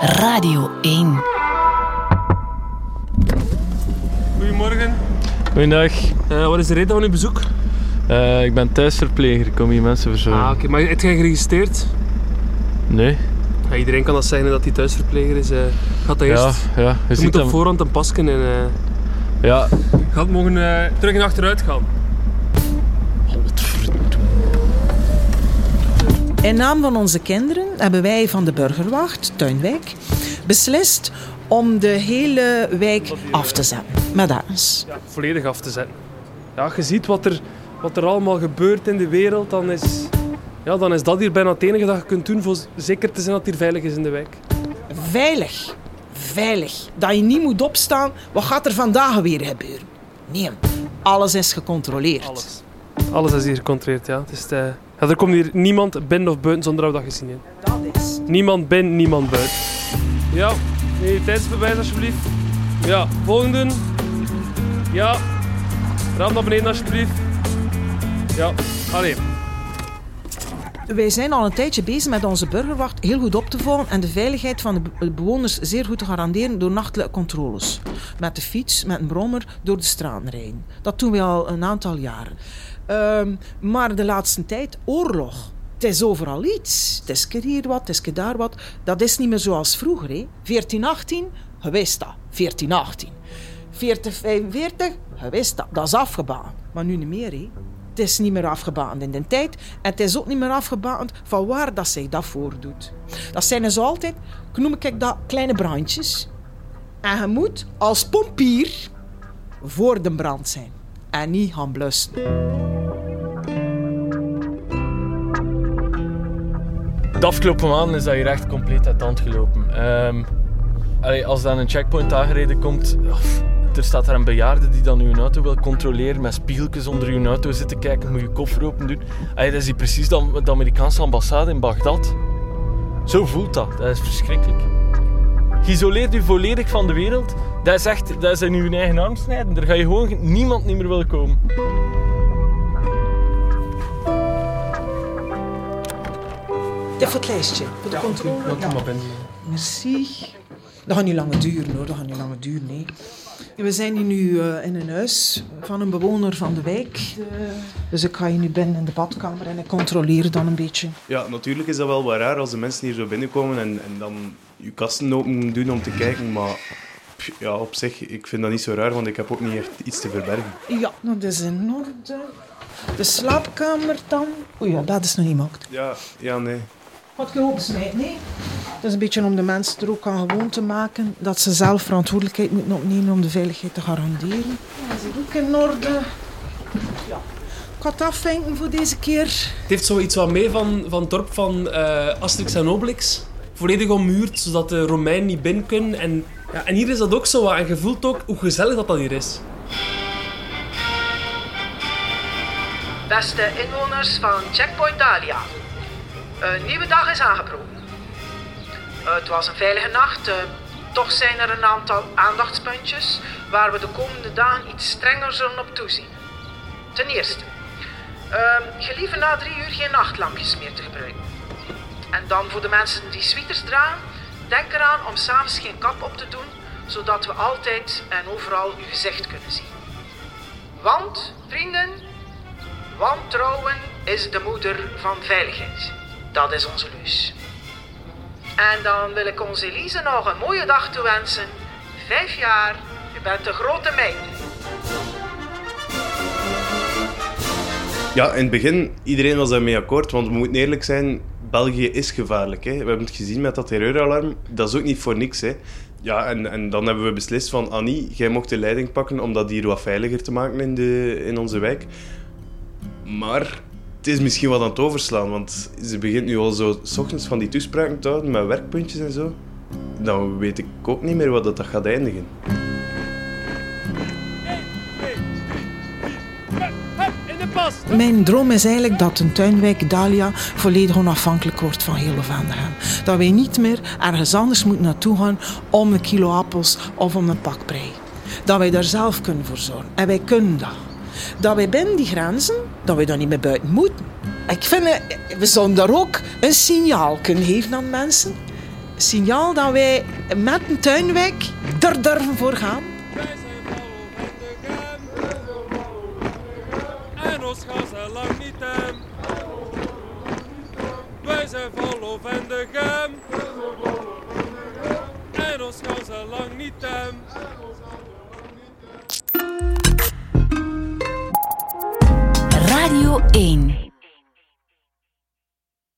Radio 1. Goedemorgen. Goedendag. Uh, wat is de reden van uw bezoek? Uh, ik ben thuisverpleger, ik kom hier mensen verzorgen. Ah, oké. Maar heb jij geregistreerd? Nee. Ja, iedereen kan dat zeggen dat hij thuisverpleger is. Uh, gaat dat eerst? Ja, ja. Je, je moet op voorhand een pasken en... Ja. Gaat mogen terug en achteruit gaan. In naam van onze kinderen hebben wij van de Burgerwacht, Tuinwijk, beslist om de hele wijk af te zetten. Met. Ja, volledig af te zetten. Ja, je ziet wat er, wat er allemaal gebeurt in de wereld, dan is, ja, dan is dat hier bijna het enige dat je kunt doen voor zeker te zijn dat het hier veilig is in de wijk. Veilig. Veilig. Dat je niet moet opstaan. Wat gaat er vandaag weer gebeuren? Nee, alles is gecontroleerd. Alles. Alles is hier gecontroleerd, ja. Het is, uh, ja er komt hier niemand binnen of buiten zonder dat we dat gezien hebben. Dat is. Niemand binnen, niemand buiten. Ja, identiteitsbewijs alsjeblieft. Ja, volgende. Ja. Raam naar beneden alsjeblieft. Ja, allee. Wij zijn al een tijdje bezig met onze burgerwacht heel goed op te volgen en de veiligheid van de bewoners zeer goed te garanderen door nachtelijke controles. Met de fiets, met een brommer, door de straten rijden. Dat doen we al een aantal jaren. Um, maar de laatste tijd, oorlog. Het is overal iets. Het is hier wat, het is daar wat. Dat is niet meer zoals vroeger. Hè. 1418, gewist dat. 1418. 1445, gewist dat. Dat is afgebaan. Maar nu niet meer. Hè. Het is niet meer afgeband in de tijd. En het is ook niet meer afgeband van waar dat zich dat voordoet. Dat zijn dus altijd, noem ik dat, kleine brandjes. En je moet als pompier voor de brand zijn. En niet gaan blussen. De afgelopen maanden is dat hier echt compleet uit de hand gelopen. Allee, als dan een checkpoint aangereden komt, er staat daar een bejaarde die dan uw auto wil controleren met spiegeltjes onder uw auto zitten kijken, moet je koffer open doen. Allee, dat is hier precies de, de Amerikaanse ambassade in Bagdad. Zo voelt dat. Dat is verschrikkelijk. Geïsoleerd u volledig van de wereld. Dat is echt, dat is in uw eigen arm snijden. Daar ga je gewoon niemand niet meer willen komen. Dit voor het lijstje, voor de ja, controle. Ja. Maar binnen. Merci. Dat gaat niet langer duren hoor, dat gaat niet langer duren, nee. We zijn hier nu uh, in een huis van een bewoner van de wijk. Dus ik ga hier nu binnen in de badkamer en ik controleer dan een beetje. Ja, natuurlijk is dat wel wat raar als de mensen hier zo binnenkomen en, en dan je kasten open doen om te kijken, maar ja, op zich, ik vind dat niet zo raar, want ik heb ook niet echt iets te verbergen. Ja, dat is in orde. De slaapkamer dan? Oei, ja, dat is nog niet makkelijk. Ja, ja, nee. Wat je opsmijt, nee. Het is een beetje om de mensen er ook aan gewoon te maken dat ze zelf verantwoordelijkheid moeten opnemen om de veiligheid te garanderen. Ja, dat is ook in orde. Ja. Ik ga het afvinken voor deze keer. Het heeft zoiets wat mee van, van het dorp van uh, Asterix en Obelix. Volledig ommuurd, zodat de Romeinen niet binnen kunnen. En, ja, en hier is dat ook zo wat. En je voelt ook hoe gezellig dat, dat hier is. Beste inwoners van Checkpoint Dalia. Een nieuwe dag is aangebroken. Het was een veilige nacht. Eh, toch zijn er een aantal aandachtspuntjes waar we de komende dagen iets strenger zullen op toezien. Ten eerste, gelieve na drie uur geen nachtlampjes meer te gebruiken. En dan voor de mensen die sweaters dragen, denk eraan om s'avonds geen kap op te doen, zodat we altijd en overal uw gezicht kunnen zien. Want, vrienden, wantrouwen is de moeder van veiligheid. Dat is onze leus. En dan wil ik onze Elise nog een mooie dag toewensen. Vijf jaar, je bent een grote meid. Ja, in het begin, iedereen was daarmee akkoord, want we moeten eerlijk zijn, België is gevaarlijk. Hè. We hebben het gezien met dat terreuralarm, dat is ook niet voor niks. Hè. Ja, en, en dan hebben we beslist van, Annie, jij mocht de leiding pakken om dat hier wat veiliger te maken in, de, in onze wijk. Maar het is misschien wat aan het overslaan, want ze begint nu al zo s ochtends van die toespraken te houden met werkpuntjes en zo. Dan weet ik ook niet meer wat dat, gaat eindigen. Mijn droom is eigenlijk dat een tuinwijk Dalia volledig onafhankelijk wordt van heel Vlaanderen. Dat wij niet meer ergens anders moeten naartoe gaan om een kilo appels of om een pak prei. Dat wij daar zelf kunnen voor zorgen. En wij kunnen dat dat wij binnen die grenzen, dat wij daar niet meer buiten moeten. Ik vind, we zouden daar ook een signaal kunnen geven aan mensen. signaal dat wij met een tuinwijk er durven voor gaan. En ons gaan ze lang niet hem. Wij zijn vol van de gem. En ons gaan ze lang niet hem. Radio 1.